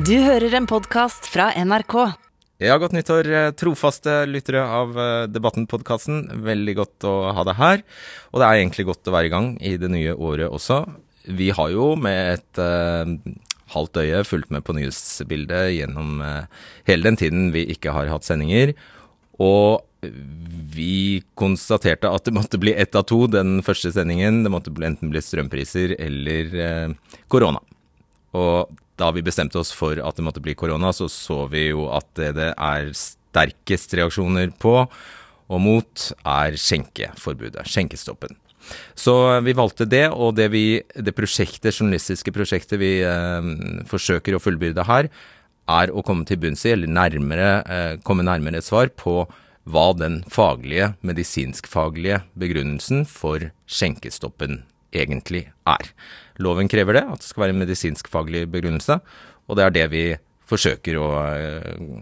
Du hører en podkast fra NRK. Ja, godt nyttår, eh, trofaste lyttere av eh, Debatten-podkasten. Veldig godt å ha deg her. Og det er egentlig godt å være i gang i det nye året også. Vi har jo med et uh, halvt øye fulgt med på nyhetsbildet gjennom uh, hele den tiden vi ikke har hatt sendinger. Og vi konstaterte at det måtte bli ett av to den første sendingen. Det måtte enten bli strømpriser eller uh, korona. Og da vi bestemte oss for at det måtte bli korona, så så vi jo at det det er sterkest reaksjoner på og mot, er skjenkeforbudet, skjenkestoppen. Så vi valgte det, og det, vi, det prosjektet, journalistiske prosjektet vi eh, forsøker å fullbyrde her, er å komme til bunns i, eller nærmere, eh, komme nærmere et svar på hva den faglige, medisinskfaglige begrunnelsen for skjenkestoppen egentlig er. Loven krever det, at det skal være en medisinskfaglig begrunnelse, og det er det vi forsøker å,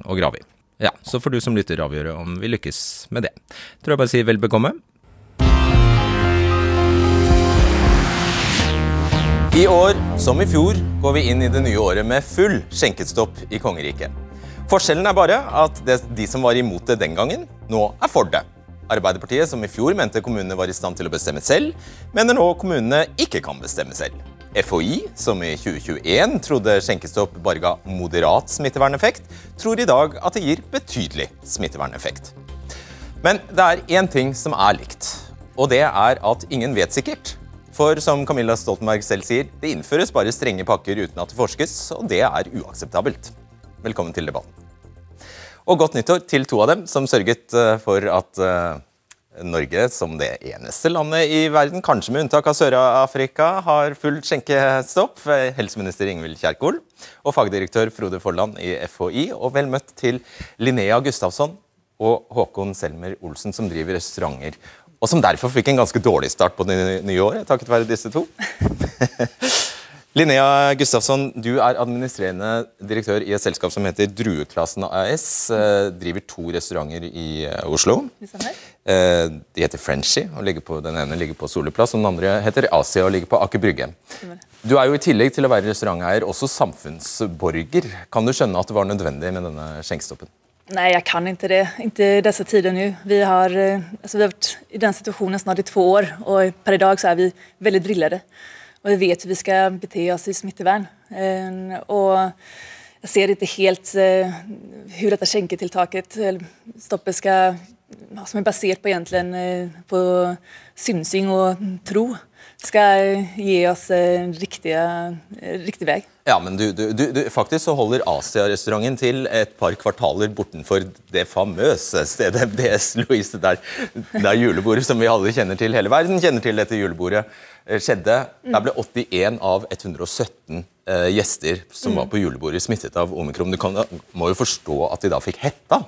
å grave i. Ja, Så får du som lytter avgjøre om vi lykkes med det. Tror jeg bare sier vel bekomme. I år, som i fjor, går vi inn i det nye året med full skjenkestopp i kongeriket. Forskjellen er bare at det, de som var imot det den gangen, nå er for det. Arbeiderpartiet, som i fjor mente kommunene var i stand til å bestemme selv, mener nå kommunene ikke kan bestemme selv. FHI, som i 2021 trodde skjenkestopp bare ga moderat smitteverneffekt, tror i dag at det gir betydelig smitteverneffekt. Men det er én ting som er likt, og det er at ingen vet sikkert. For som Camilla Stoltenberg selv sier, det innføres bare strenge pakker uten at det forskes, og det er uakseptabelt. Velkommen til debatten. Og godt nyttår til to av dem som sørget eh, for at eh, Norge, som det eneste landet i verden, kanskje med unntak av Sør-Afrika, har fullt skjenkestopp. Helseminister Ingvild Kjerkol og fagdirektør Frode Forland i FHI. Og vel møtt til Linnea Gustavsson og Håkon Selmer Olsen, som driver restauranter. Og som derfor fikk en ganske dårlig start på det nye året, takket være disse to. Linnea Gustafsson, du er administrerende direktør i et selskap som heter Drueklassen AS. Eh, driver to restauranter i eh, Oslo. Eh, de heter Frenchy, og på, den ene ligger på Soleplass, og den andre heter Asia og ligger på Aker Brygge. Du er jo i tillegg til å være restauranteier også samfunnsborger. Kan du skjønne at det var nødvendig med denne skjenkestoppen? Nei, jeg kan ikke det. Ikke i disse tider nå. Vi har, altså, vi har vært i den situasjonen snart i to år, og per i dag så er vi veldig drillede. Og vi vet hur vi skal bete oss i smittevern. Eh, og jeg ser ikke helt hvordan eh, dette skjenketiltaket, stoppet, skal som er basert på eh, på synsing og tro, skal gi oss riktige, riktig vei. Ja, men du, du, du, faktisk så holder Asia-restauranten til et par kvartaler bortenfor det famøse stedet MDS Louise, der, der julebordet som vi alle kjenner til, hele verden kjenner til dette julebordet. Eh, skjedde. Der ble 81 av 117 eh, gjester som var på julebordet, smittet av omikron. Du kan, må jo forstå at de da fikk hetta?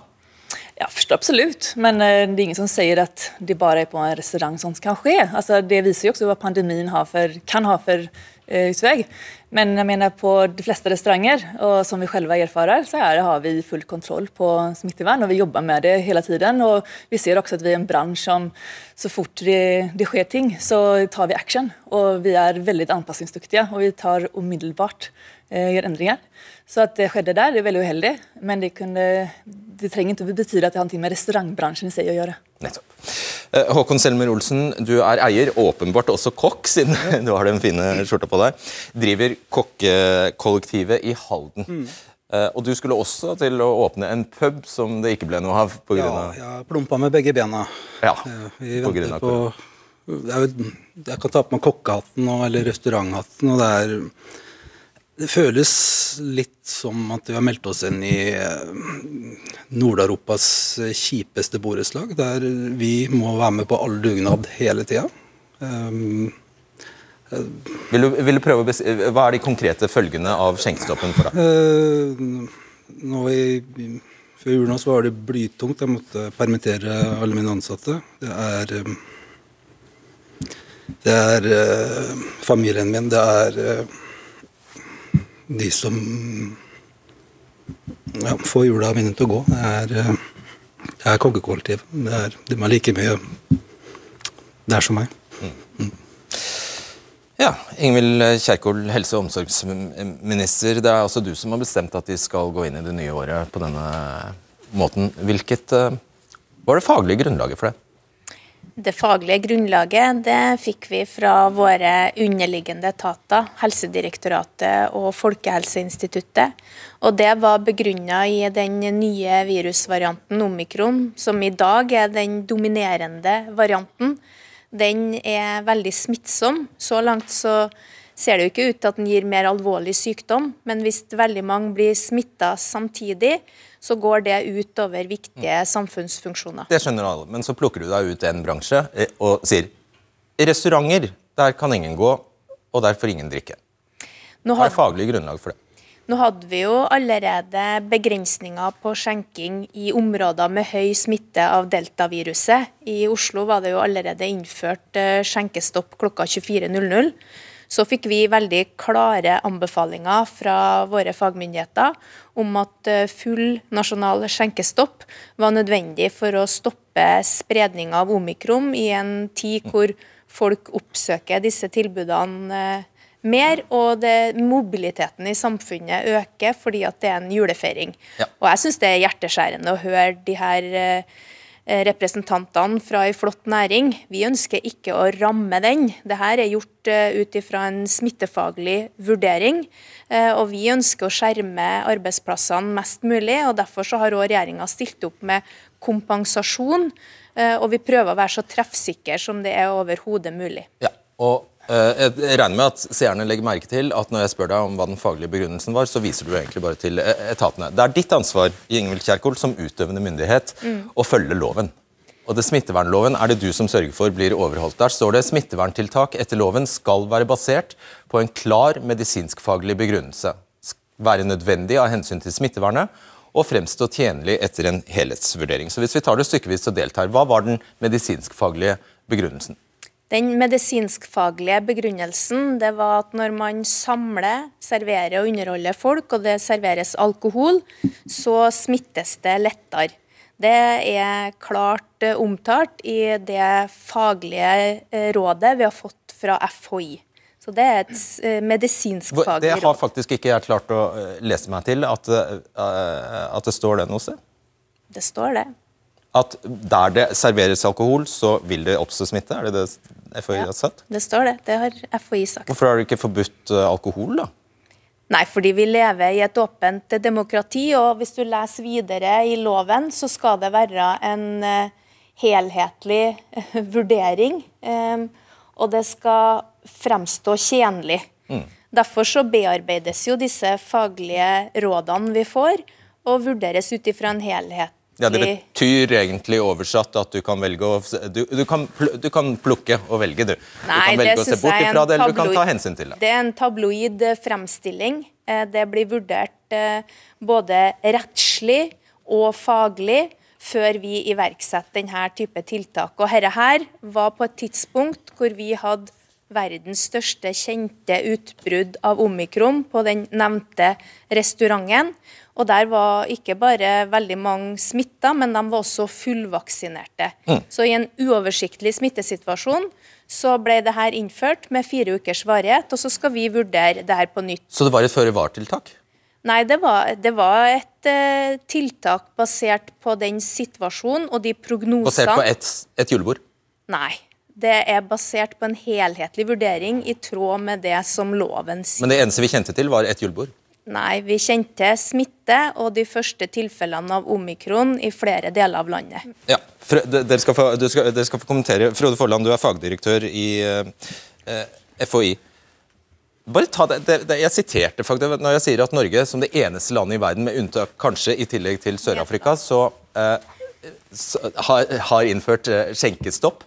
Ja, forstår absolutt. Men eh, det er ingen som sier at det bare er på en restaurant sånt kan skje. Altså, det viser jo også hva pandemien for, kan ha for uh. Men jag menar på de fleste restauranger, och som vi selv erfarar, så här har vi full kontroll på smittevern, og vi jobber med det hele tiden. Och vi ser også at vi er en bransch som så fort det, det sker ting, så tar vi action. Og vi er veldig anpassningsduktiga og vi tar omedelbart gjør endringer. Så at det skjedde der, det er veldig uheldig, men det, kunne, det trenger ikke bety at det har noe med restaurantbransjen i seg å gjøre. Nettopp. Eh, Håkon Selmer Olsen, du er eier, åpenbart også kokk, siden du har den fine skjorta på deg. Driver kokkekollektivet i Halden. Mm. Uh, og du skulle også til å åpne en pub som det ikke ble noe av pga. Ja, jeg plumpa med begge bena. Ja, vi på grunn av på jeg, jeg, kan ta på meg kokkehatten eller restauranthatten, og det er det føles litt som at vi har meldt oss inn i Nord-Europas kjipeste borettslag, der vi må være med på all dugnad hele tida. Um, vil, vil, du prøve å Hva er de konkrete følgene av skjenkestoppen for deg? Uh, nå i, Før jul nå så var det blytungt. Jeg måtte permittere alle mine ansatte. Det er um, Det er uh, familien min. Det er uh, de som ja, får jula mine til å gå. Det er, eh, det er kokkekollektiv. Det er, de er like mye Det er som meg. Mm. Ja, Ingvild Kjerkol, helse- og omsorgsminister. Det er altså du som har bestemt at de skal gå inn i det nye året på denne måten. Hvilket uh, var det faglige grunnlaget for det? Det faglige grunnlaget det fikk vi fra våre underliggende etater, Helsedirektoratet og Folkehelseinstituttet. Og det var begrunna i den nye virusvarianten omikron, som i dag er den dominerende varianten. Den er veldig smittsom. Så langt så ser det jo ikke ut til at den gir mer alvorlig sykdom, men hvis veldig mange blir smitta samtidig, så går det utover viktige samfunnsfunksjoner. Det skjønner alle, men så plukker du deg ut en bransje eh, og sier restauranter, der kan ingen gå, og der får ingen drikke. Det er faglig grunnlag for det? Nå hadde vi jo allerede begrensninger på skjenking i områder med høy smitte av deltaviruset. I Oslo var det jo allerede innført eh, skjenkestopp klokka 24.00. Så fikk vi veldig klare anbefalinger fra våre fagmyndigheter om at eh, full nasjonal skjenkestopp var nødvendig for å stoppe spredning av omikron i en tid hvor folk oppsøker disse tilbudene eh, mer, og det, mobiliteten i samfunnet øker fordi at det er en julefeiring. Ja. Og jeg syns det er hjerteskjærende å høre de her eh, representantene fra ei flott næring. Vi ønsker ikke å ramme den. Dette er gjort uh, ut ifra en smittefaglig vurdering. Uh, og vi ønsker å skjerme arbeidsplassene mest mulig. og Derfor så har regjeringa stilt opp med kompensasjon. Og vi prøver å være så treffsikre som det er overhodet mulig. Ja, og Eh, jeg regner med at seerne legger merke til at når jeg spør deg om hva den faglige begrunnelsen var, så viser du egentlig bare til eh, etatene. Det er ditt ansvar Ingvild Kjerkol, som utøvende myndighet mm. å følge loven. Og det Smittevernloven er det du som sørger for blir overholdt. Der står det smitteverntiltak etter loven skal være basert på en klar medisinskfaglig begrunnelse. Være nødvendig av hensyn til smittevernet og fremstå tjenlig etter en helhetsvurdering. Så hvis vi tar det stykkevis og delt her, Hva var den medisinskfaglige begrunnelsen? Den medisinskfaglige begrunnelsen det var at når man samler, serverer og underholder folk, og det serveres alkohol, så smittes det lettere. Det er klart eh, omtalt i det faglige eh, rådet vi har fått fra FHI. Så det er et eh, medisinskfaglig råd. Det har faktisk ikke jeg klart å lese meg til, at, at det står det noe sted? Det står det at der det serveres alkohol, så vil det oppstå smitte? Er det det FHI ja, har sagt? Det står det. Det har FHI sagt. Hvorfor har du ikke forbudt eh, alkohol, da? Nei, fordi vi lever i et åpent demokrati, og hvis du leser videre i loven, så skal det være en uh, helhetlig vurdering. Um, og det skal fremstå tjenlig. Mm. Derfor så bearbeides jo disse faglige rådene vi får, og vurderes ut ifra en helhet ja, Det betyr egentlig oversatt at du kan velge å Du, du, kan, du kan, plukke og velge, du. Nei, du kan velge å se bort ifra det, eller du kan ta hensyn til det. Det er en tabloid eh, fremstilling. Eh, det blir vurdert eh, både rettslig og faglig før vi iverksetter denne type tiltak. Og dette her var på et tidspunkt hvor vi hadde verdens største kjente utbrudd av omikron på den nevnte restauranten. Og der var ikke bare veldig mange smitta, men de var også fullvaksinerte. Mm. Så i en uoversiktlig smittesituasjon så ble det her innført med fire ukers varighet, og så skal vi vurdere det her på nytt. Så det var et føre-var-tiltak? Nei, det var, det var et uh, tiltak basert på den situasjonen og de prognosene Basert på et, et julebord? Nei. Det er basert på en helhetlig vurdering i tråd med det som loven sier. Men det eneste vi kjente til, var et julebord? Nei, vi kjente smitte og de første tilfellene av omikron i flere deler av landet. Ja, Dere skal, få, skal, dere skal få kommentere. Frode Forland, du er fagdirektør i eh, FHI. Bare ta det, det, det, Jeg siterte faktisk når jeg sier at Norge som det eneste landet i verden, med unntak kanskje i tillegg til Sør-Afrika, så, eh, så har, har, innført eh, skjenkestopp.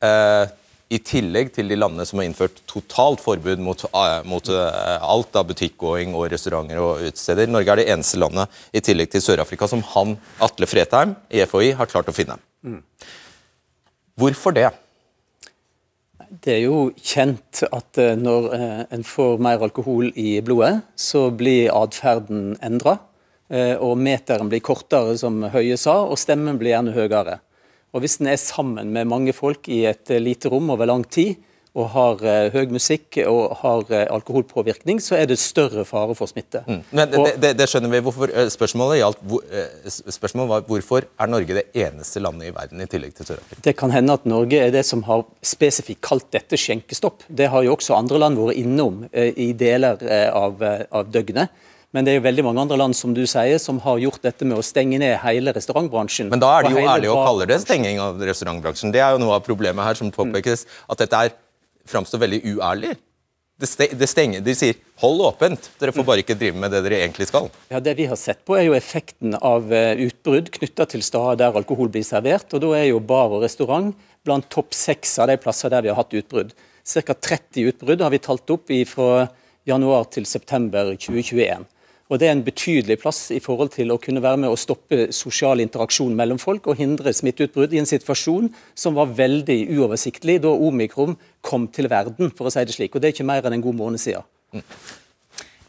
Eh, i tillegg til de landene som har innført totalt forbud mot, uh, mot uh, alt av butikkgåing og restauranter og utesteder. Norge er det eneste landet, i tillegg til Sør-Afrika, som han, Atle Fretheim i FHI, har klart å finne. Hvorfor det? Det er jo kjent at når en får mer alkohol i blodet, så blir atferden endra. Og meteren blir kortere, som Høie sa, og stemmen blir gjerne høyere. Og Hvis en er sammen med mange folk i et eh, lite rom over lang tid, og har uh, høy musikk og har uh, alkoholpåvirkning, så er det større fare for smitte. Mm. Men det, det, det, skjønner vi. Hvorfor, spørsmålet, gjaldt, hvor, spørsmålet var hvorfor er Norge det eneste landet i verden i tillegg til Sør-Afrika? Det kan hende at Norge er det som har spesifikt kalt dette skjenkestopp. Det har jo også andre land vært innom i deler av, av døgnet. Men det er jo veldig mange andre land som du sier, som har gjort dette med å stenge ned hele restaurantbransjen. Men da er de jo ærlige og kaller det stenging av restaurantbransjen. Det er jo noe av problemet her som påpekes, at dette er, framstår veldig uærlig. Det stenger, De sier 'hold åpent', dere får bare ikke drive med det dere egentlig skal. Ja, Det vi har sett på er jo effekten av eh, utbrudd knytta til steder der alkohol blir servert. og Da er jo bar og restaurant blant topp seks av de plasser der vi har hatt utbrudd. Ca. 30 utbrudd har vi talt opp fra januar til september 2021. Og Det er en betydelig plass i forhold til å kunne være med å stoppe sosial interaksjon mellom folk og hindre smitteutbrudd i en situasjon som var veldig uoversiktlig da omikron kom til verden, for å si det slik. Og Det er ikke mer enn en god måned siden.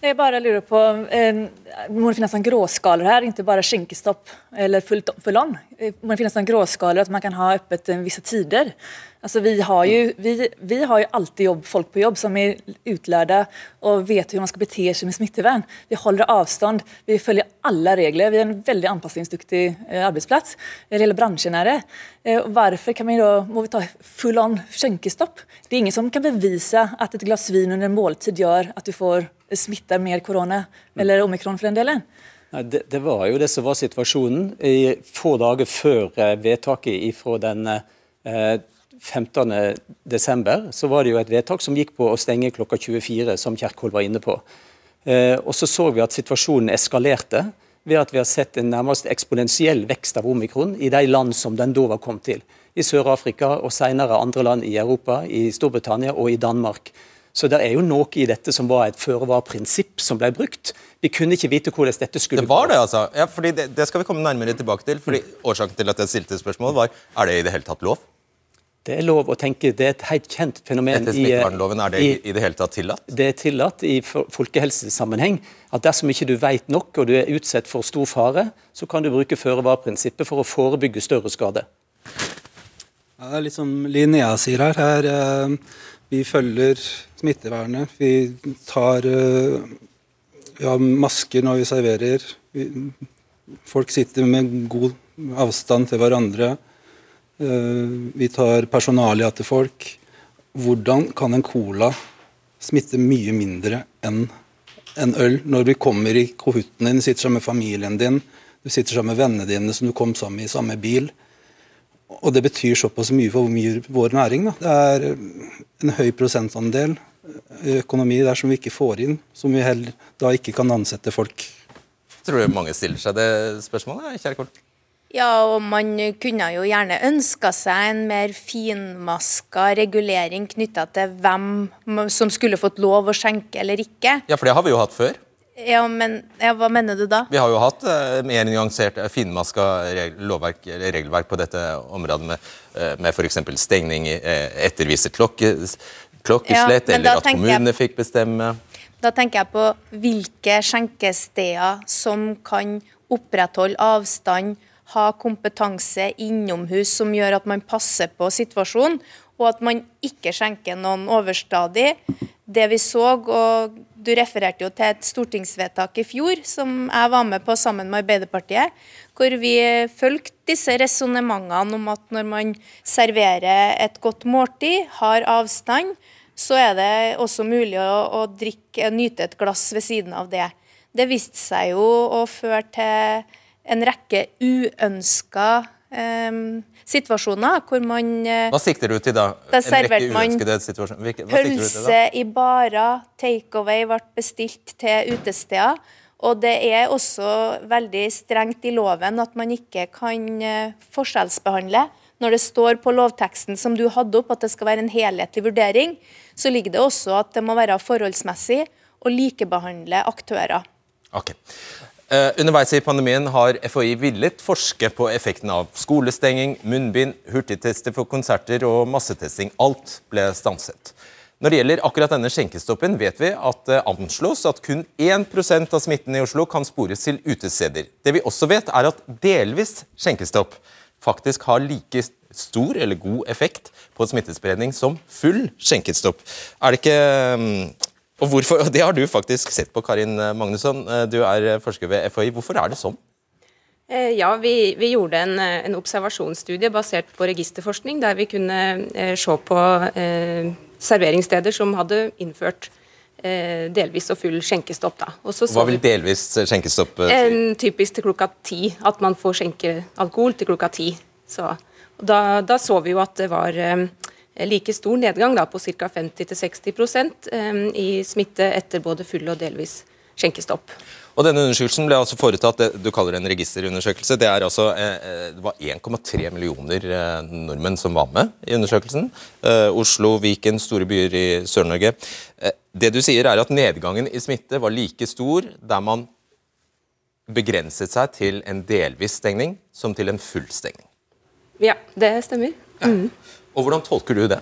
Jeg bare lurer på, eh, Må det finnes en gråskaler her, ikke bare skjenkestopp eller full, full on? Eh, må det finnes en gråskaler, at man kan ha åpent visse tider? Altså, vi, har jo, vi, vi, har jo alltid jobb, folk på jobb som er utlærte og vet hvordan man skal bete seg med smittevern. Vi holder avstand, vi følger alle regler. Vi er en veldig anpassingsdyktig eh, arbeidsplass. Hele bransjen er det. Eh, hvorfor kan vi da, må vi ta full on skjenkestopp? Det er ingen som kan bevise at et glass vin under en måltid gjør at du får smitter mer korona, eller omikron for den delen. Det, det, var jo det som var situasjonen. I få dager før eh, vedtaket fra den eh, 15.12. så var det jo et vedtak som gikk på å stenge klokka 24, som Kjerkol var inne på. Eh, og Så så vi at situasjonen eskalerte ved at vi har sett en nærmest eksponentiell vekst av omikron i de land som den da var kommet til. I Sør-Afrika og senere andre land i Europa, i Storbritannia og i Danmark. Så det er jo noe i dette som var et føre-var-prinsipp som ble brukt. Vi kunne ikke vite hvordan dette skulle gå. Det var det, altså. Ja, fordi det, det, skal vi komme nærmere tilbake til. fordi Årsaken til at jeg stilte spørsmålet, var er det i det hele tatt lov? Det er lov å tenke, det er et helt kjent fenomen. Etter smittevernloven, er det i, i, det hele tatt tillatt? Det er tillatt i folkehelsesammenheng. at Dersom ikke du vet nok og du er utsatt for stor fare, så kan du bruke føre-var-prinsippet for å forebygge større skade. Ja, det er litt som Linnea sier her. her eh, vi følger smittevernet. Vi tar eh, vi har masker når vi serverer. Vi, folk sitter med god avstand til hverandre. Eh, vi tar personalia til folk. Hvordan kan en cola smitte mye mindre enn en øl når du kommer i kohuten din, sitter sammen med familien din, du sitter sammen med vennene dine som du kom sammen med i samme bil. Og det betyr såpass mye for vår næring. Da. Det er en høy prosentandel økonomi der som vi ikke får inn, som vi heller da ikke kan ansette folk. Tror du mange stiller seg det spørsmålet, Kjerkol? Ja, og man kunne jo gjerne ønska seg en mer finmaska regulering knytta til hvem som skulle fått lov å skjenke eller ikke. Ja, for det har vi jo hatt før. Ja, men ja, Hva mener du da? Vi har jo hatt uh, mer nyansert, uh, finmaska reg lovverk, regelverk på dette området med, uh, med f.eks. stengning uh, etter visse klokke, klokkeslett, ja, eller at kommunene jeg, fikk bestemme. Da tenker jeg på hvilke skjenkesteder som kan opprettholde avstand ha kompetanse innomhus som gjør at man passer på situasjonen, og at man ikke skjenker noen overstadig. Det vi så, og du refererte jo til et stortingsvedtak i fjor som jeg var med på sammen med Arbeiderpartiet, hvor vi fulgte disse resonnementene om at når man serverer et godt måltid, har avstand, så er det også mulig å, å drikke, nyte et glass ved siden av det. Det viste seg jo å føre til en rekke uønska um, situasjoner hvor man uh, Hva sikter du til da? Da serverte man pølse i barer, takeaway ble bestilt til utesteder. Og det er også veldig strengt i loven at man ikke kan uh, forskjellsbehandle. Når det står på lovteksten som du hadde opp at det skal være en helhetlig vurdering, så ligger det også at det må være forholdsmessig å likebehandle aktører. Okay. Uh, underveis i pandemien har FHI villet forske på effekten av skolestenging, munnbind, hurtigtester for konserter og massetesting. Alt ble stanset. Når det gjelder akkurat denne skjenkestoppen, vet vi at det anslås at kun 1% av smitten i Oslo kan spores til utesteder. Det vi også vet, er at delvis skjenkestopp faktisk har like stor eller god effekt på smittespredning som full skjenkestopp. Er det ikke mm, og hvorfor, Det har du faktisk sett på, Karin Magnusson. Du er forsker ved FHI. Hvorfor er det sånn? Eh, ja, vi, vi gjorde en, en, observasjonsstudie basert på registerforskning, der vi kunne eh, se på eh, serveringssteder som hadde innført eh, delvis og full skjenkestopp. Hva vil delvis skjenkestopp si? typisk til klokka ti. At man får skjenke alkohol til klokka ti. Så, da, da, så vi jo at det var eh, like stor nedgang, da, på ca. 50-60 eh, i smitte etter både full og delvis skjenkestopp. Og denne Undersøkelsen ble altså foretatt det du kaller en registerundersøkelse. Det, er altså, eh, eh, det var 1,3 millioner eh, nordmenn som var med i undersøkelsen. Oslo, Viken, store byer i Sør-Norge. Det du sier er at Nedgangen i smitte var like stor der man begrenset seg til en delvis stengning som til en full stengning. Ja, det stemmer. Mm. Og Hvordan tolker du det?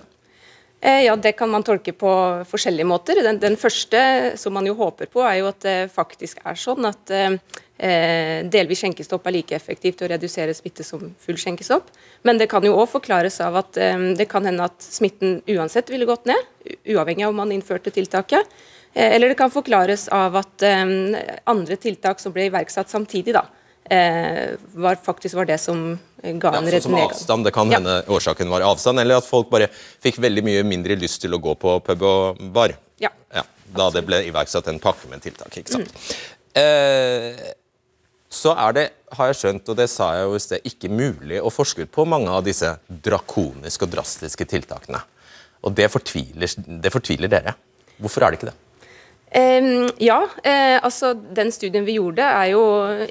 Eh, ja, Det kan man tolke på forskjellige måter. Den, den, første, som man jo håper på, er jo at det faktisk er sånn at eh, delvis skjenkestopp er like effektivt å redusere smitte som full skjenkestopp. Men det kan jo òg forklares av at eh, det kan hende at smitten uansett ville gått ned, uavhengig av om man innførte tiltaket. Eh, eller det kan forklares av at eh, andre tiltak som ble iverksatt samtidig, da, var, faktisk var det som ga en ja, sånn som avstand, Det kan hende ja. årsaken var avstand, eller at folk bare fikk veldig mye mindre lyst til å gå på pub og bar. Ja. ja da det ble iverksatt en pakke med tiltak. ikke sant? Mm. Eh, så er det, har jeg skjønt, og det sa jeg jo i sted, ikke mulig å forske på mange av disse drakoniske og drastiske tiltakene. Og det fortviler, det fortviler dere. Hvorfor er det ikke det? Ja, uh, altså den studien vi gjorde er jo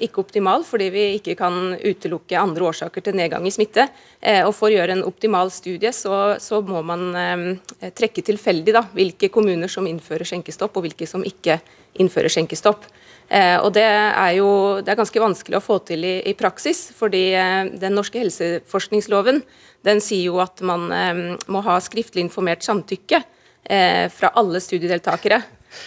ikke optimal, fordi vi ikke kan utelukke andre årsaker til nedgang i smitte. Uh, og For å gjøre en optimal studie, så, så må man trekke tilfeldig da, hvilke kommuner som innfører skjenkestopp, og hvilke som ikke innfører skjenkestopp. Uh, og Det er jo det er ganske vanskelig å få til i, i praksis, fordi den norske helseforskningsloven den sier jo at man må ha skriftlig informert samtykke fra alle studiedeltakere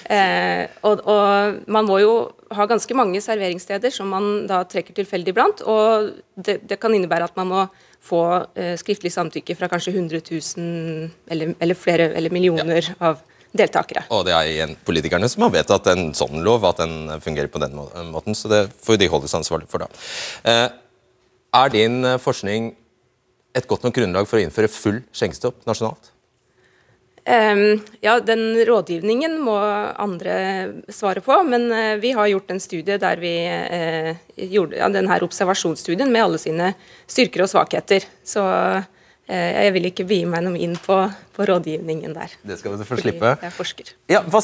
Eh, og, og, man må jo ha ganske mange serveringssteder som man da trekker tilfeldig blant. Og det, det kan innebære at man må få eh, skriftlig samtykke fra kanskje 100 000 eller, eller flere eller millioner ja. av deltakere. Og det er igjen politikerne som har vedtatt en sånn lov, at den fungerer på den måten. Så det får de holdes ansvarlig for, da. Eh, er din eh, forskning et godt nok grunnlag for å innføre full skjenkestopp nasjonalt? Um, ja, Den rådgivningen må andre svare på, men uh, vi har gjort en studie der vi uh, gjorde ja, denne observasjonsstudien med alle sine styrker og svakheter. Så uh, jeg vil ikke vie meg noe inn på, på, rådgivningen der. Det skal du få slippe. Jeg er forsker. Ja, hva,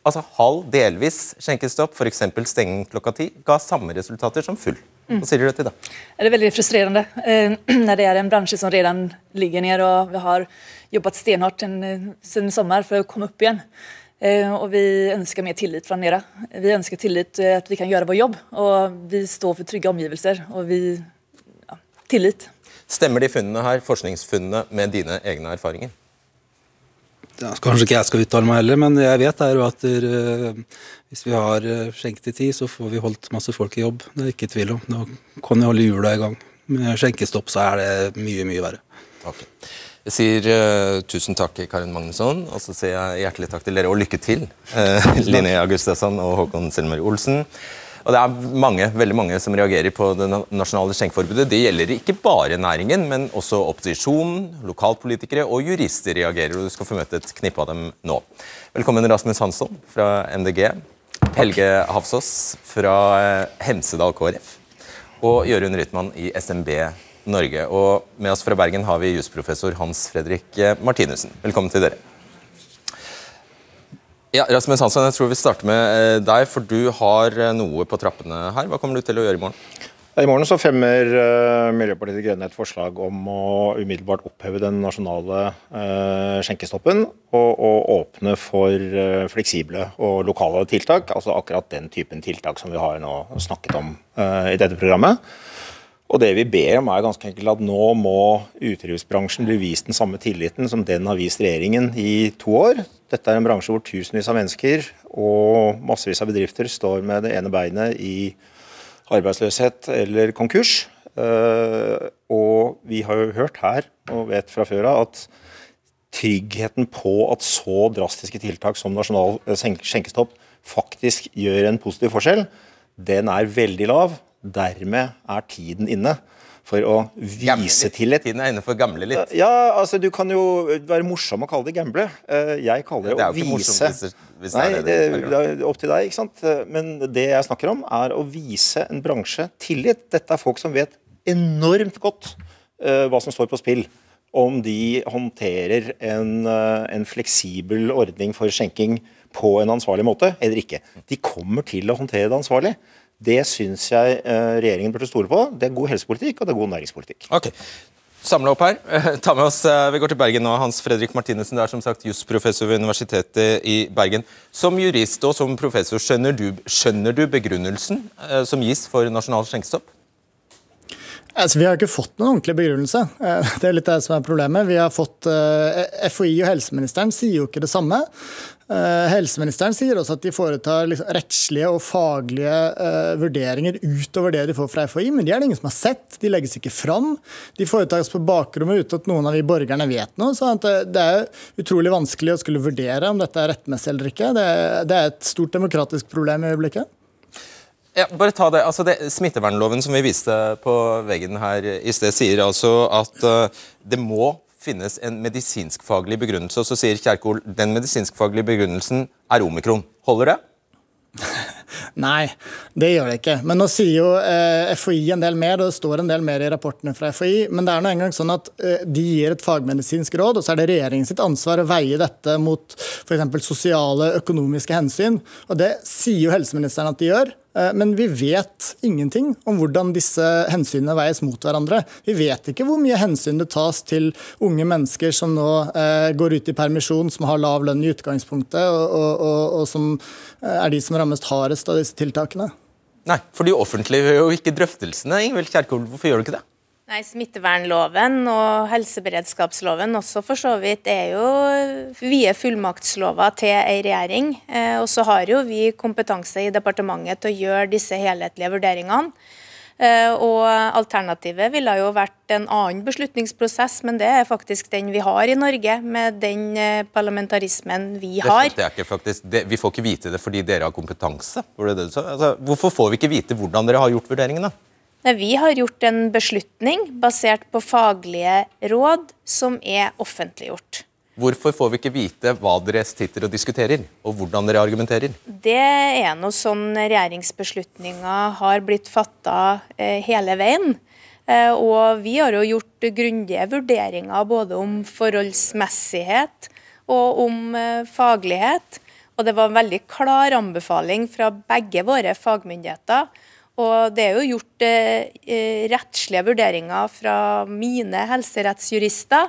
altså Halv, delvis skjenkestopp, f.eks. stenging klokka ti, ga samme resultater som full. Hva sier du til det? Det er veldig frustrerende når det er en bransje som allerede ligger ned og vi har jobbet stenhårt siden sommer for å komme opp igjen. Eh, og vi ønsker mer tillit fra dere. Vi ønsker tillit til at vi kan gjøre vår jobb. Og vi står for trygge omgivelser. Og vi ja, tillit. Stemmer de funnene her, forskningsfunnene med dine egne erfaringer? Ja, kanskje ikke jeg skal uttale meg heller, men jeg vet er jo at der, uh, hvis vi har skjenketid, så får vi holdt masse folk i jobb. Det er ikke tvil om. Da kan vi holde hjula i gang. Med skjenkestopp så er det mye, mye verre. Okay. Jeg sier uh, tusen takk, Karin Magnusson, og så sier jeg hjertelig takk til dere, og lykke til, uh, Linnea Gustavsson og Håkon Selmer Olsen. Og Det er mange, veldig mange som reagerer på det nasjonale skjenkeforbudet. Det gjelder ikke bare næringen, men også opposisjonen, lokalpolitikere og jurister reagerer. og Du skal få møte et knippe av dem nå. Velkommen Rasmus Hansson fra MDG. Helge Hafsås fra eh, Hemsedal KrF. Og Jørund Rytman i SMB Norge. Og med oss fra Bergen har vi jusprofessor Hans Fredrik eh, Martinussen. Velkommen til dere. Ja, Rasmus Hansson, jeg tror vi starter med eh, deg, for du har eh, noe på trappene her. Hva kommer du til å gjøre i morgen? I morgen så fremmer Miljøpartiet De Grønne et forslag om å umiddelbart oppheve den nasjonale skjenkestoppen og, og, åpne for fleksible og lokale tiltak. Altså akkurat den typen tiltak som vi har nå snakket om i dette programmet. Og det vi ber om er ganske enkelt at nå må utelivsbransjen bli vist den samme tilliten som den har vist regjeringen i to år. Dette er en bransje hvor tusenvis av mennesker og massevis av bedrifter står med det ene beinet i arbeidsløshet eller konkurs. Eh, og vi har jo hørt her, og vet fra før av, at tryggheten på at så drastiske tiltak som nasjonal eh, skjenkestopp faktisk gjør en positiv forskjell, den er veldig lav. Dermed er tiden inne for å vise til et Tiden er inne for gamle litt. Ja, altså Du kan jo være morsom og kalle det gamble. Eh, jeg kaller det, Det å vise morsomt hvis, hvis Nei, det er det, er opp til deg, ikke sant. Men det jeg snakker om, er å vise en bransje tillit. Dette er folk som vet enormt godt eh, hva som står på spill. Om de håndterer en, eh, en fleksibel ordning for skjenking på en ansvarlig måte eller ikke. De kommer til å håndtere det ansvarlig. Det syns jeg eh, regjeringen burde stole på. Det er god helsepolitikk og det er god næringspolitikk. Ok, Samle opp her. Ta med oss, eh, Vi går til Bergen nå. Hans Fredrik Martinussen, det er som sagt jusprofessor ved Universitetet i Bergen. Som jurist og som professor, skjønner du, skjønner du begrunnelsen eh, som gis for nasjonal skjenkestopp? Altså, vi har ikke fått noen ordentlig begrunnelse. Det er litt det som er problemet. Vi har fått, FHI og helseministeren sier jo ikke det samme. Eh, Helseministeren sier også at de foretar liksom rettslige og faglige uh, vurderinger utover det de får fra FHI, men de er det ingen som har sett. De legges ikke fram. De foretas på bakrommet uten at noen av vi borgerne vet noe. så at det- er utrolig vanskelig å skulle vurdere om dette er rettmessig eller ikke. Det det er et stort demokratisk problem i øyeblikket. Ja, bare ta det. Altså det, Smittevernloven som vi viste på veggen her i sted, sier altså at uh, det må finnes en medisinskfaglig begrunnelse. Og så sier Kjerkol den medisinskfaglige begrunnelsen er omikron. Holder det? Nei, det gjør det ikke. Men nå sier jo eh, FHI en del mer, og det står en del mer i rapportene fra FHI. Men det er nå engang sånn at eh, de gir et fagmedisinsk råd, og så er det regjeringen sitt ansvar å veie dette mot f.eks. sosiale, økonomiske hensyn. Og det sier jo helseministeren at de gjør. Eh, Men vi vet ingenting om hvordan disse hensynene veies mot hverandre. Vi vet ikke hvor mye hensyn det tas til unge mennesker som nå eh, går ut i permisjon, som har lav lønn i utgangspunktet, og, og, og, og som eh, er de som rammes hardest av disse tiltakene. Nei, for de offentliggjør jo ikke drøftelsene. Ingvild Kjerkol, hvorfor gjør du ikke det? Nei, Smittevernloven og helseberedskapsloven også for så vidt er jo vide fullmaktslover til ei regjering. Eh, og så har jo vi kompetanse i departementet til å gjøre disse helhetlige vurderingene. Eh, og alternativet ville jo vært en annen beslutningsprosess, men det er faktisk den vi har i Norge, med den eh, parlamentarismen vi har. Det jeg ikke faktisk. Det, vi får ikke vite det fordi dere har kompetanse? Var det det? Altså, hvorfor får vi ikke vite hvordan dere har gjort vurderingene? Nei, Vi har gjort en beslutning basert på faglige råd som er offentliggjort. Hvorfor får vi ikke vite hva dere sitter og diskuterer, og hvordan dere argumenterer? Det er noe sånn regjeringsbeslutninger har blitt fatta eh, hele veien. Eh, og vi har jo gjort grundige vurderinger både om forholdsmessighet og om eh, faglighet. Og det var en veldig klar anbefaling fra begge våre fagmyndigheter. Og det er jo gjort rettslige vurderinger fra mine helserettsjurister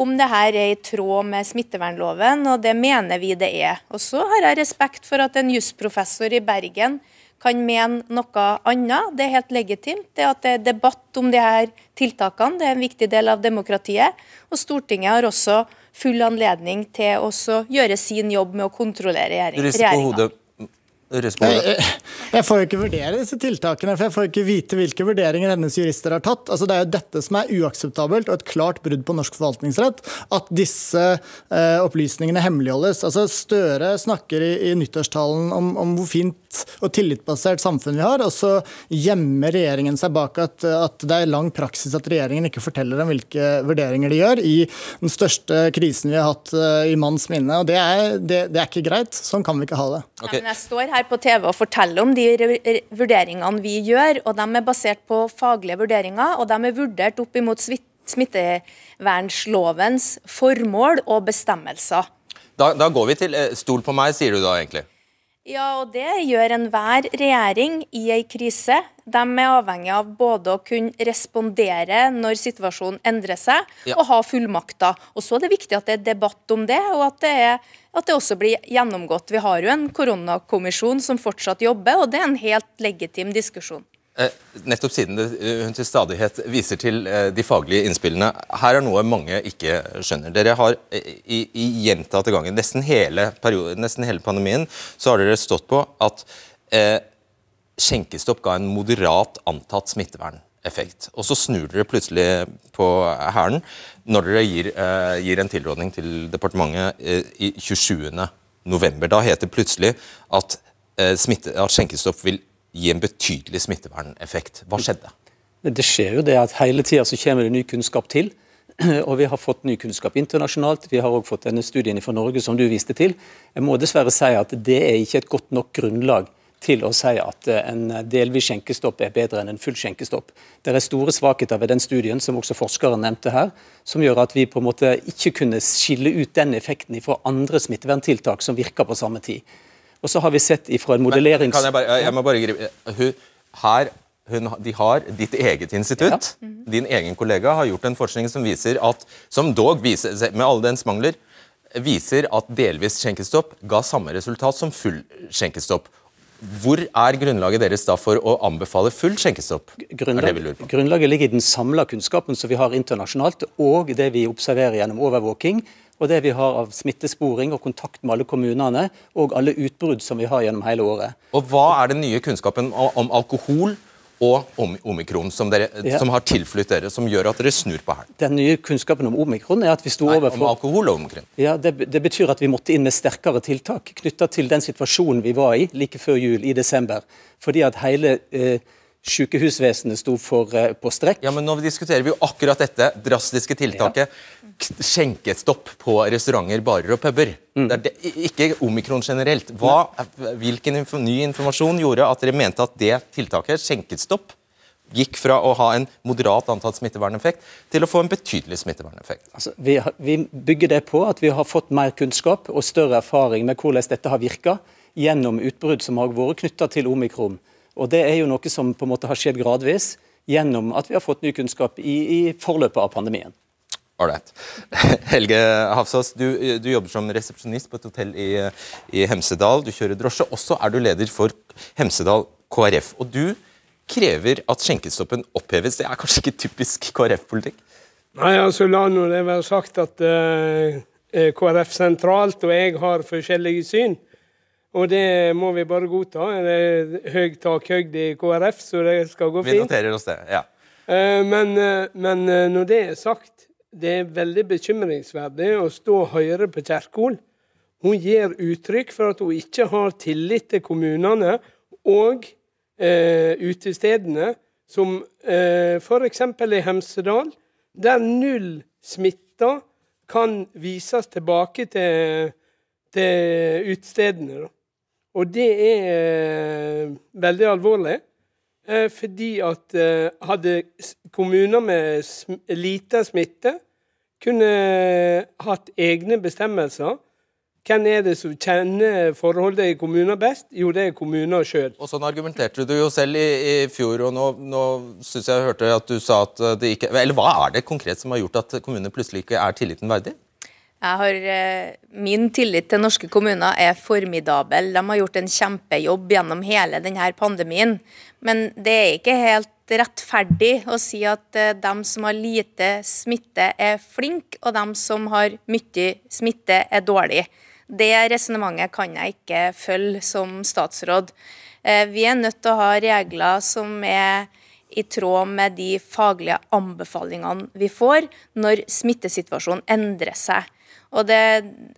om det her er i tråd med smittevernloven, og det mener vi det er. Og så har jeg respekt for at en jusprofessor i Bergen kan mene noe annet. Det er helt legitimt. Det at det er debatt om de her tiltakene, det er en viktig del av demokratiet. Og Stortinget har også full anledning til å gjøre sin jobb med å kontrollere regjeringa. hodet. Du rister på Jeg, jeg, får jo ikke vurdere disse tiltakene, for jeg får ikke vite hvilke vurderinger hennes jurister har tatt. Altså, det er jo dette som er uakseptabelt og et klart brudd på norsk forvaltningsrett. At disse eh, opplysningene hemmeligholdes. Altså, Støre snakker i, i nyttårstalen om, om hvor fint og tillitsbasert samfunn vi har, og så gjemmer regjeringen seg bak at, at det er lang praksis at regjeringen ikke forteller om hvilke vurderinger de gjør i den største krisen vi har hatt eh, i manns minne. og det er, det, det er ikke greit. Sånn kan vi ikke ha det. Okay. Nei, men jeg står her på TV og forteller om de vurderingene vi gjør, og de er basert på faglige vurderinger, og de er vurdert opp imot smittevernlovens formål og bestemmelser. Da, da går vi til eh, Stol på meg, sier du da egentlig. Ja, og det gjør enhver regjering i ei krise. De er avhengig av både å kunne respondere når situasjonen endrer seg, Ja. og ha fullmakter. Og så er det viktig at det er debatt om det, og at det, er, at det også blir gjennomgått. Vi har jo en koronakommisjon som fortsatt jobber, og det er en helt legitim diskusjon. Eh, nettopp siden det, eh, hun til stadighet viser til eh, de faglige innspillene. Her er noe mange ikke skjønner. Dere har i, i gjentatte ganger, nesten hele, nesten hele pandemien, så har dere stått på at eh, skjenkestopp ga en moderat antatt smitteverneffekt. Og så snur dere plutselig på hælen når dere gir, eh, gir en tilrådning til departementet eh, i 27. november. Da heter det plutselig at, eh, smitte, at skjenkestopp vil gi en betydelig smitteverneffekt. Hva skjedde? Det skjer jo det at hele tida så kommer det ny kunnskap til. Og vi har fått ny kunnskap internasjonalt. Vi har også fått denne studien fra Norge som du viste til. Jeg må dessverre si at det er ikke et godt nok grunnlag til å si at eh, en delvis skjenkestopp er bedre enn en full skjenkestopp. Det er store svakheter ved den studien, som også forskeren nevnte her, som gjør at vi på en måte ikke kunne skille ut den effekten fra andre smitteverntiltak som virker på samme tid. Og så har vi sett ifra en modellerings... Men, jeg, bare, jeg, må bare gripe Her hun, de har ditt eget institutt. Ja. Din egen kollega har gjort en forskning som viser at, som dog viser, med alle dens mangler, viser at delvis skjenkestopp ga samme resultat som full skjenkestopp. Hvor er grunnlaget deres da for å anbefale full skjenkestopp? Grunnlag, grunnlaget ligger i den samla kunnskapen som vi har internasjonalt, og det vi observerer gjennom overvåking. Og det vi har av smittesporing og kontakt med alle kommunene, og alle utbrudd som vi har gjennom hele året. Og Hva er den nye kunnskapen om alkohol og omikron som, dere, ja. som har tilflytt dere, som gjør at dere snur på hælen? Den nye kunnskapen om omikron er at vi sto overfor Om alkohol og omikron? Ja, det, det, betyr at vi måtte inn med sterkere tiltak knytta til den situasjonen vi var i like før jul i desember. Fordi at hele eh, sykehusvesenet sto for, eh, på strekk. Ja, men Nå diskuterer vi jo akkurat dette drastiske tiltaket. Ja. Skjenkestopp på restauranter, barer og puber. Mm. Det ikke omikron generelt. Hva, hvilken inf ny informasjon gjorde at dere mente at det tiltaket, skjenkestopp, gikk fra å ha en moderat antatt smitteverneffekt til å få en betydelig smitteverneffekt? Altså, vi, vi, bygger det på at vi har fått mer kunnskap og større erfaring med hvordan dette har virka gjennom utbrudd som har vært knytta til omikron. Og Det er jo noe som på en måte har skjedd gradvis gjennom at vi har fått ny kunnskap i, i forløpet av pandemien. Ålreit. Helge Hafsås, du, du, jobber som resepsjonist på et hotell i, i Hemsedal. Du kjører drosje. Også er du leder for Hemsedal KrF. Og du krever at skjenkestoppen oppheves. Det er kanskje ikke typisk KrF-politikk? Nei, altså la nå det være sagt at uh, eh, KrF sentralt og jeg har forskjellige syn. Og det må vi bare godta. Det er høy takhøyde i KrF, så det skal gå fint. Vi noterer oss det, ja. Uh, men, uh, men, eh, når det er sagt, det er veldig bekymringsverdig å stå høyere på Kjerkol. Hun gir uttrykk for at hun ikke har tillit til kommunene og eh, utestedene, som eh, f.eks. i Hemsedal, der null smitta kan vises tilbake til, til utestedene. Og det er eh, veldig alvorlig. Eh, fordi at eh, hadde kommuner med lite smitte kunne hatt egne bestemmelser hvem er det som kjenner forholdet i kommuner best? Jo, det er kommuner sjøl. Sånn argumenterte du jo selv i, i fjor, og nå, nå syns jeg hørte at du sa at det ikke Eller hva er det konkret som har gjort at kommunene plutselig ikke er tilliten verdig? Har, eh, min tillit til norske kommuner er formidabel. De har gjort en kjempejobb gjennom hele denne pandemien. Men det er ikke helt rettferdig å si at eh, de som har lite smitte, er flinke, og de som har mye smitte, er dårlige. Det resonnementet kan jeg ikke følge som statsråd. Eh, vi er nødt til å ha regler som er i tråd med de faglige anbefalingene vi får når smittesituasjonen endrer seg. Og det,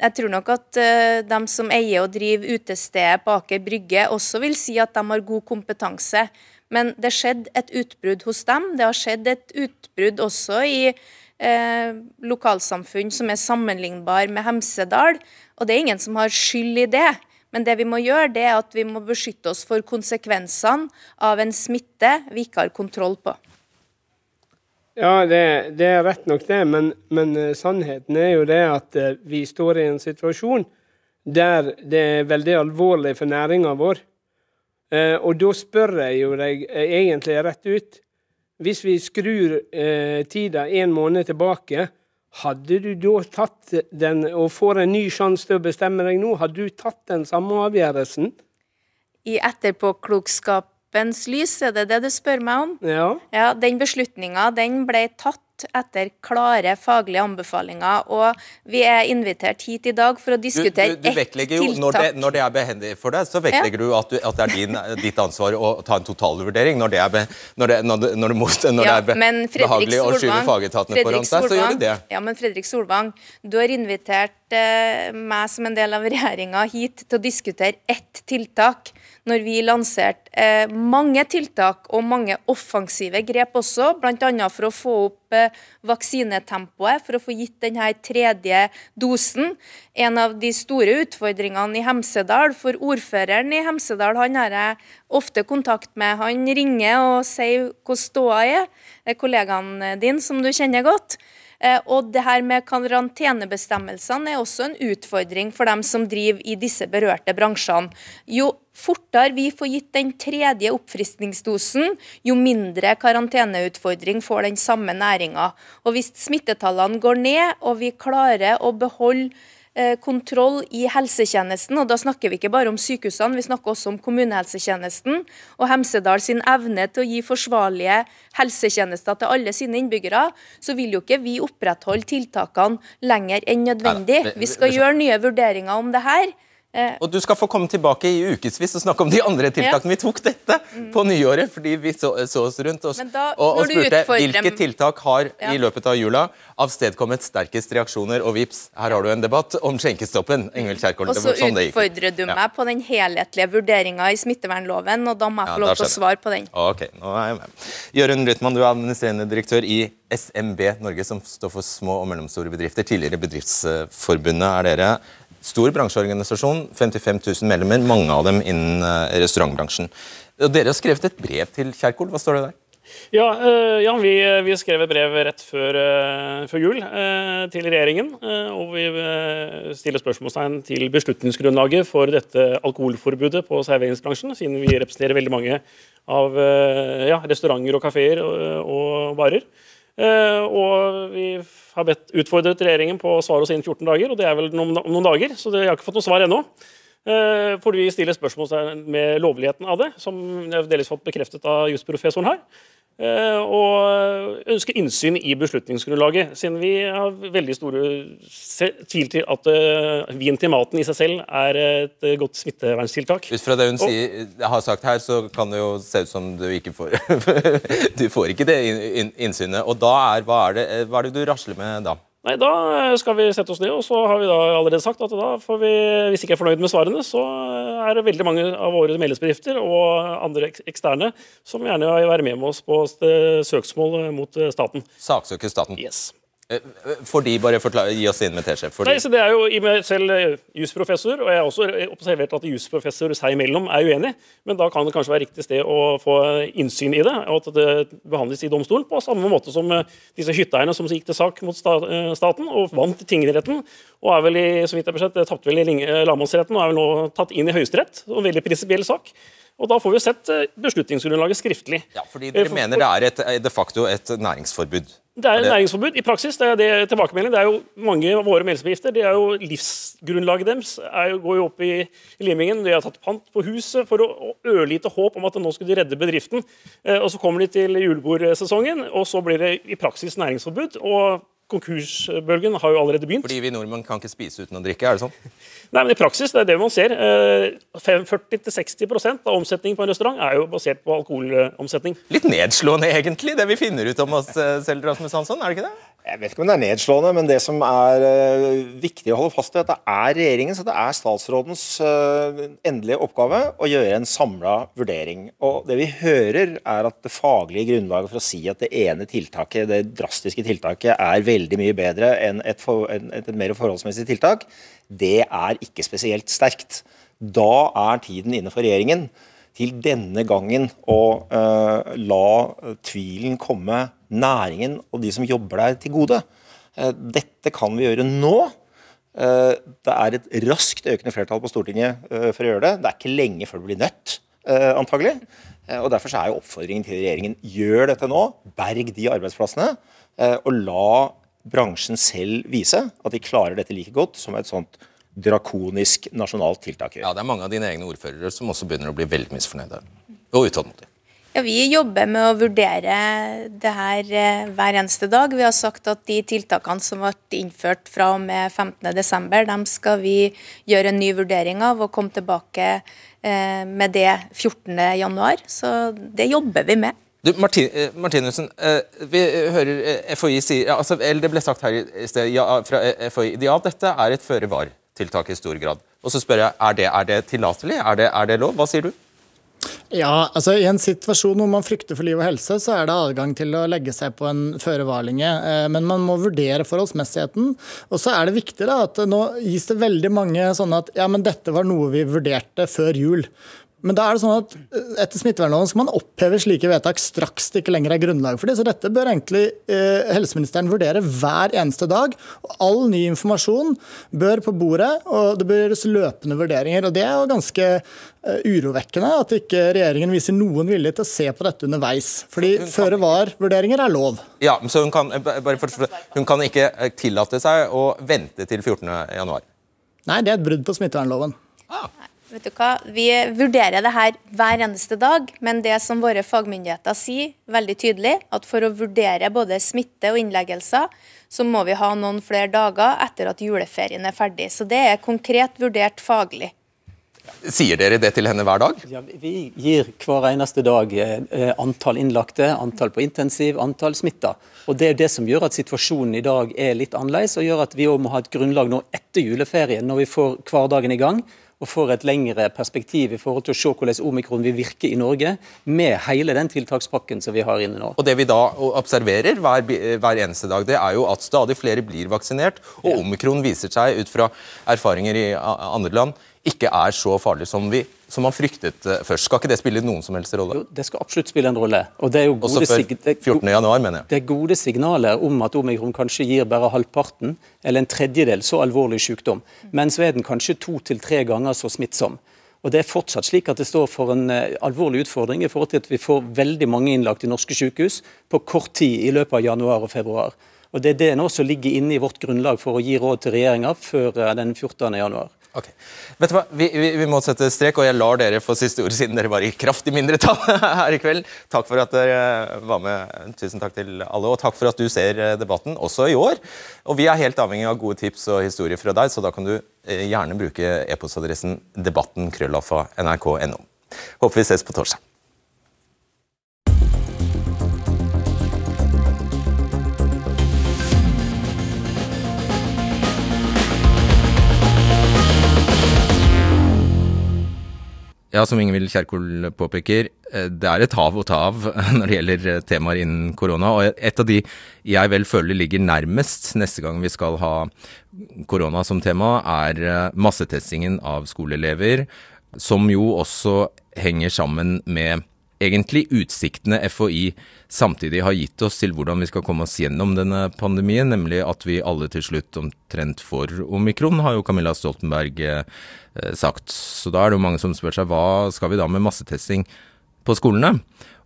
jeg tror nok at uh, eh, de som eier og driver utestedet på Aker Brygge, også vil si at de har god kompetanse. Men det skjedde et utbrudd hos dem. Det har skjedd et utbrudd også i uh, lokalsamfunn som er sammenlignbar med Hemsedal. Og det er ingen som har skyld i det. Men det vi må gjøre, det er at vi må beskytte oss for konsekvensene av en smitte vi ikke har kontroll på. Ja, det, det, er rett nok det, men, men, eh, sannheten er jo det at eh, vi står i en situasjon der det er veldig alvorlig for næringa vår. Eh, og da spør jeg jo deg egentlig rett ut. Hvis vi skrur eh, tida en måned tilbake, hadde du da tatt den, og får en ny sjanse til å bestemme deg nå, hadde du tatt den samme avgjørelsen? I etterpåklokskap kroppens lys, er det det du spør meg om? Ja. ja den beslutninga den ble tatt etter klare faglige anbefalinger. Og vi er invitert hit i dag for å diskutere du, du, du ett jo, tiltak. Når det, når det er behendig for deg, så vektlegger ja. du at, du at, det er din, ditt ansvar å ta en totalvurdering. Når det er, be, når det, når når det, ja, det er behagelig å skyve fagetatene foran seg, så gjør du det. Ja, men Fredrik Solvang, du har invitert eh, meg som en del av regjeringa hit til å diskutere ett tiltak når vi lanserte eh, mange tiltak og mange offensive grep også, bl.a. for å få opp eh, vaksinetempoet, for å få gitt denne tredje dosen. En av de store utfordringene i Hemsedal, for ordføreren i Hemsedal han har jeg ofte kontakt med. Han ringer og sier hvordan ståa er. Kollegaen din som du kjenner godt. Eh, og det her med karantenebestemmelsene er også en utfordring for dem som driver i disse berørte bransjene. Jo fortere vi får gitt den tredje oppfriskningsdosen, jo mindre karanteneutfordring får den samme næringa. Hvis smittetallene går ned, og vi klarer å beholde Eh, kontroll i helsetjenesten. og Da snakker vi ikke bare om sykehusene, vi snakker også om kommunehelsetjenesten. Og Hemsedal sin evne til å gi forsvarlige helsetjenester til alle sine innbyggere, så vil jo ikke vi opprettholde tiltakene lenger enn nødvendig. Vi skal gjøre nye vurderinger om det her. Eh, og du skal få komme tilbake i ukevis og snakke om de andre tiltakene. Ja. Vi tok dette mm. på nyåret fordi vi så, så oss rundt oss, da, og, og, spurte hvilke tiltak har ja. i løpet av jula avstedkommet sterkest reaksjoner. Og vips, her har du en debatt om skjenkestoppen. Ingvild Kjerkol. Og så sånn utfordrer du meg ja. på den helhetlige vurderinga i smittevernloven, og da må jeg få lov til å svare på den. Ok, nå er jeg med. Jørund Rytman, du er administrerende direktør i SMB Norge, som står for små og mellomstore bedrifter. Tidligere Bedriftsforbundet er dere. Stor bransjeorganisasjon, 55 000 medlemmer, mange av dem innen eh, restaurantbransjen. Dere har skrevet et brev til Kjerkol, hva står det der? Ja, uh, ja vi, vi, skrev et brev rett før, før jul til regjeringen. og vi stiller spørsmålstegn til beslutningsgrunnlaget for dette alkoholforbudet på serveringsbransjen, siden vi representerer veldig mange av ja, restauranter og kafeer og, og barer. Og vi har bedt, utfordret regjeringen på å svare oss innen 14 dager, og det er vel noen, noen dager, så jeg har ikke fått noe svar ennå. Eh, fordi vi stiller spørsmål med lovligheten av det, som jeg delvis fått bekreftet av jusprofessoren her. Eh, og ønsker innsyn i beslutningsgrunnlaget, siden vi har veldig store tvil til at uh, vin til maten i seg selv er et uh, godt smitteverntiltak. Ut fra det hun og, sier, har sagt her, så kan det jo se ut som du ikke får Du får ikke det innsynet. Og da er, hva, er det, hva er det du rasler med da? Nei, Da skal vi sette oss ned, og så har vi da allerede sagt at da får vi, hvis ikke er fornøyd med svarene, så er det veldig mange av våre medlemsbedrifter og andre eksterne som gjerne vil være med med oss på søksmål mot staten. Saksøke staten? Yes. Eh, for de, bare forklare, Gi oss inn med teskje. Nei, så det er jo i meg selv eh, jusprofessor, og jeg har også observert at jusprofessor seg imellom er uenig, men da kan det kanskje være riktig sted å få innsyn i det, og at det behandles i domstolen på samme måte som eh, disse hytteeierne som gikk til sak mot staten og vant tingretten, og er vel i, så vidt jeg sett, tapte vel i lagmannsretten og er vel nå tatt inn i Høyesterett. En veldig prinsipiell sak. Og Da får vi sett beslutningsgrunnlaget skriftlig. Ja, fordi Dere mener det er et, de facto et næringsforbud? Det er næringsforbud. I praksis det er det tilbakemelding. Det er jo Mange av våre medlemsbedrifter det er jo livsgrunnlaget deres er jo, går jo opp i, limingen. De har tatt pant på huset for å, å ørlite håp om at nå skulle de redde bedriften. Eh, og Så kommer de til julebordsesongen, og så blir det i praksis næringsforbud. og konkursbølgen har jo allerede begynt. Fordi vi nordmenn kan ikke spise uten å drikke, er det sånn? Nei, men I praksis det er det man ser. 40-60 eh, av omsetningen på en restaurant er jo basert på alkoholomsetning. Litt nedslående egentlig, det vi finner ut om oss eh, selv, Rasmus Hansson, er det ikke det? Jeg vet ikke om det er nedslående, men det som er uh, viktig å holde fast i, at det er regjeringens og det er statsrådens uh, endelige oppgave å gjøre en samla vurdering. Og Det vi hører, er at det faglige grunnlaget for å si at det ene tiltaket, det drastiske tiltaket, er veldig mye bedre enn et, for, et, et mer forholdsmessig tiltak, det er ikke spesielt sterkt. Da er tiden inne for regjeringen til denne gangen å uh, la tvilen komme næringen og de som jobber der, til gode. Uh, dette kan vi gjøre nå. Uh, det er et raskt økende flertall på Stortinget for å gjøre det. Det er ikke lenge før det blir nødt, antagelig. og Derfor er jo oppfordringen til regjeringen gjør dette nå. Berg de arbeidsplassene. og la bransjen selv vise at de klarer dette like godt som et sånt drakonisk nasjonalt tiltak Ja, Det er mange av dine egne ordførere som også begynner å bli veldig misfornøyde og utålmodige. Ja, Vi jobber med å vurdere det her eh, hver eneste dag. Vi har sagt at de tiltakene som ble innført fra og med 15.12, dem skal vi gjøre en ny vurdering av og komme tilbake eh, med det 14.1. Så det jobber vi med. Du, Martin, eh, Martinussen, vi hører FHI sier altså, eller Det ble sagt her i sted ja, fra FHI ja, dette er et føre var-tiltak i stor grad. Og så spør jeg, Er det, er det tillatelig? Er det, er det lov? Hva sier du? Ja, altså I en situasjon hvor man frykter for liv og helse, så er det adgang til å legge seg på en føre-var-linje. Eh, men man må vurdere forholdsmessigheten. Og så er det viktig da, at nå gis det veldig mange sånne at ja, men dette var noe vi vurderte før jul. Men da er det sånn at eh, etter smittevernloven skal man oppheve slike vedtak straks det ikke lenger er grunnlag for det. Så dette bør egentlig eh, helseministeren vurdere hver eneste dag. Og all ny informasjon bør på bordet, og det bør gjøres løpende vurderinger. Og det er jo ganske eh, urovekkende at ikke regjeringen viser noen vilje til å se på dette underveis. Fordi føre var-vurderinger er lov. Ja, så hun kan, for, hun kan ikke eh, tillate seg å vente til 14.1? Nei, det er et brudd på smittevernloven. Ah. Vet du hva? Vi vurderer det her hver eneste dag, men det som våre fagmyndigheter sier veldig tydelig, at for å vurdere både smitte og innleggelser, så må vi ha noen flere dager etter at juleferien er ferdig. Så det er konkret vurdert faglig. Sier dere det til henne hver dag? Ja, vi gir hver eneste dag eh, antall innlagte, antall på intensiv, antall smitta. Og Det er det som gjør at situasjonen i dag er litt annerledes, og gjør at vi må ha et grunnlag nå etter juleferien, når vi får hverdagen i gang og får et lengre perspektiv i forhold til å se hvordan omikron vil virke i Norge, med hele den tiltakspakken som vi har inne nå. Og Det vi da observerer hver, hver eneste dag, det er jo at stadig flere blir vaksinert, og omikron viser seg ut fra erfaringer i andre land ikke er så farlig som, vi, som man fryktet eh, først. Skal ikke det spille noen som helst rolle? Jo, det skal absolutt spille en rolle. Og det er jo Også før 14. januar, mener jeg. Det er gode signaler om at omikron kanskje gir bare halvparten eller en tredjedel så alvorlig sykdom. Men så er den kanskje to til tre ganger så smittsom. Og Det er fortsatt slik at det står for en uh, alvorlig utfordring i forhold til at vi får veldig mange innlagt i norske sykehus på kort tid i løpet av januar og februar. Og Det er det nå som ligger inne i vårt grunnlag for å gi råd til regjeringa før uh, den 14. januar. Ok. Vet du hva, vi, vi, vi, må sette strek, og jeg lar dere få siste ord siden dere var i kraftig mindretall her i kveld. Takk for at dere var med. Tusen takk til alle, og takk for at du ser eh, debatten også i år. Og Vi er helt avhengig av gode tips og historier fra deg, så da kan du eh, gjerne bruke e-postadressen debatten krøllalfa nrk.no. Håper vi ses på torsdag. Ja, som Ingvild Kjerkol påpeker, eh, det er et hav å ta av når det gjelder eh, temaer innen korona. Og et av de jeg vel føler ligger nærmest neste gang vi skal ha korona som tema, er eh, massetestingen av skoleelever. Som jo også henger sammen med egentlig utsiktene FHI samtidig har gitt oss til hvordan vi skal komme oss gjennom denne pandemien, nemlig at vi alle til slutt omtrent får omikron, har jo Camilla Stoltenberg eh, sagt. Så da er det jo mange som spør seg hva skal vi da med massetesting på skolene?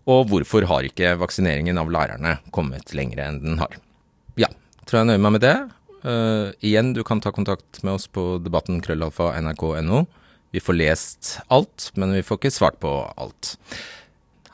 Og hvorfor har ikke vaksineringen av lærerne kommet lenger enn den har? Ja, tror jeg nøyer meg med det. Uh, igjen, du kan ta kontakt med oss på debatten krøllalfa nrk.no. Vi får lest alt, men vi får ikke svart på alt.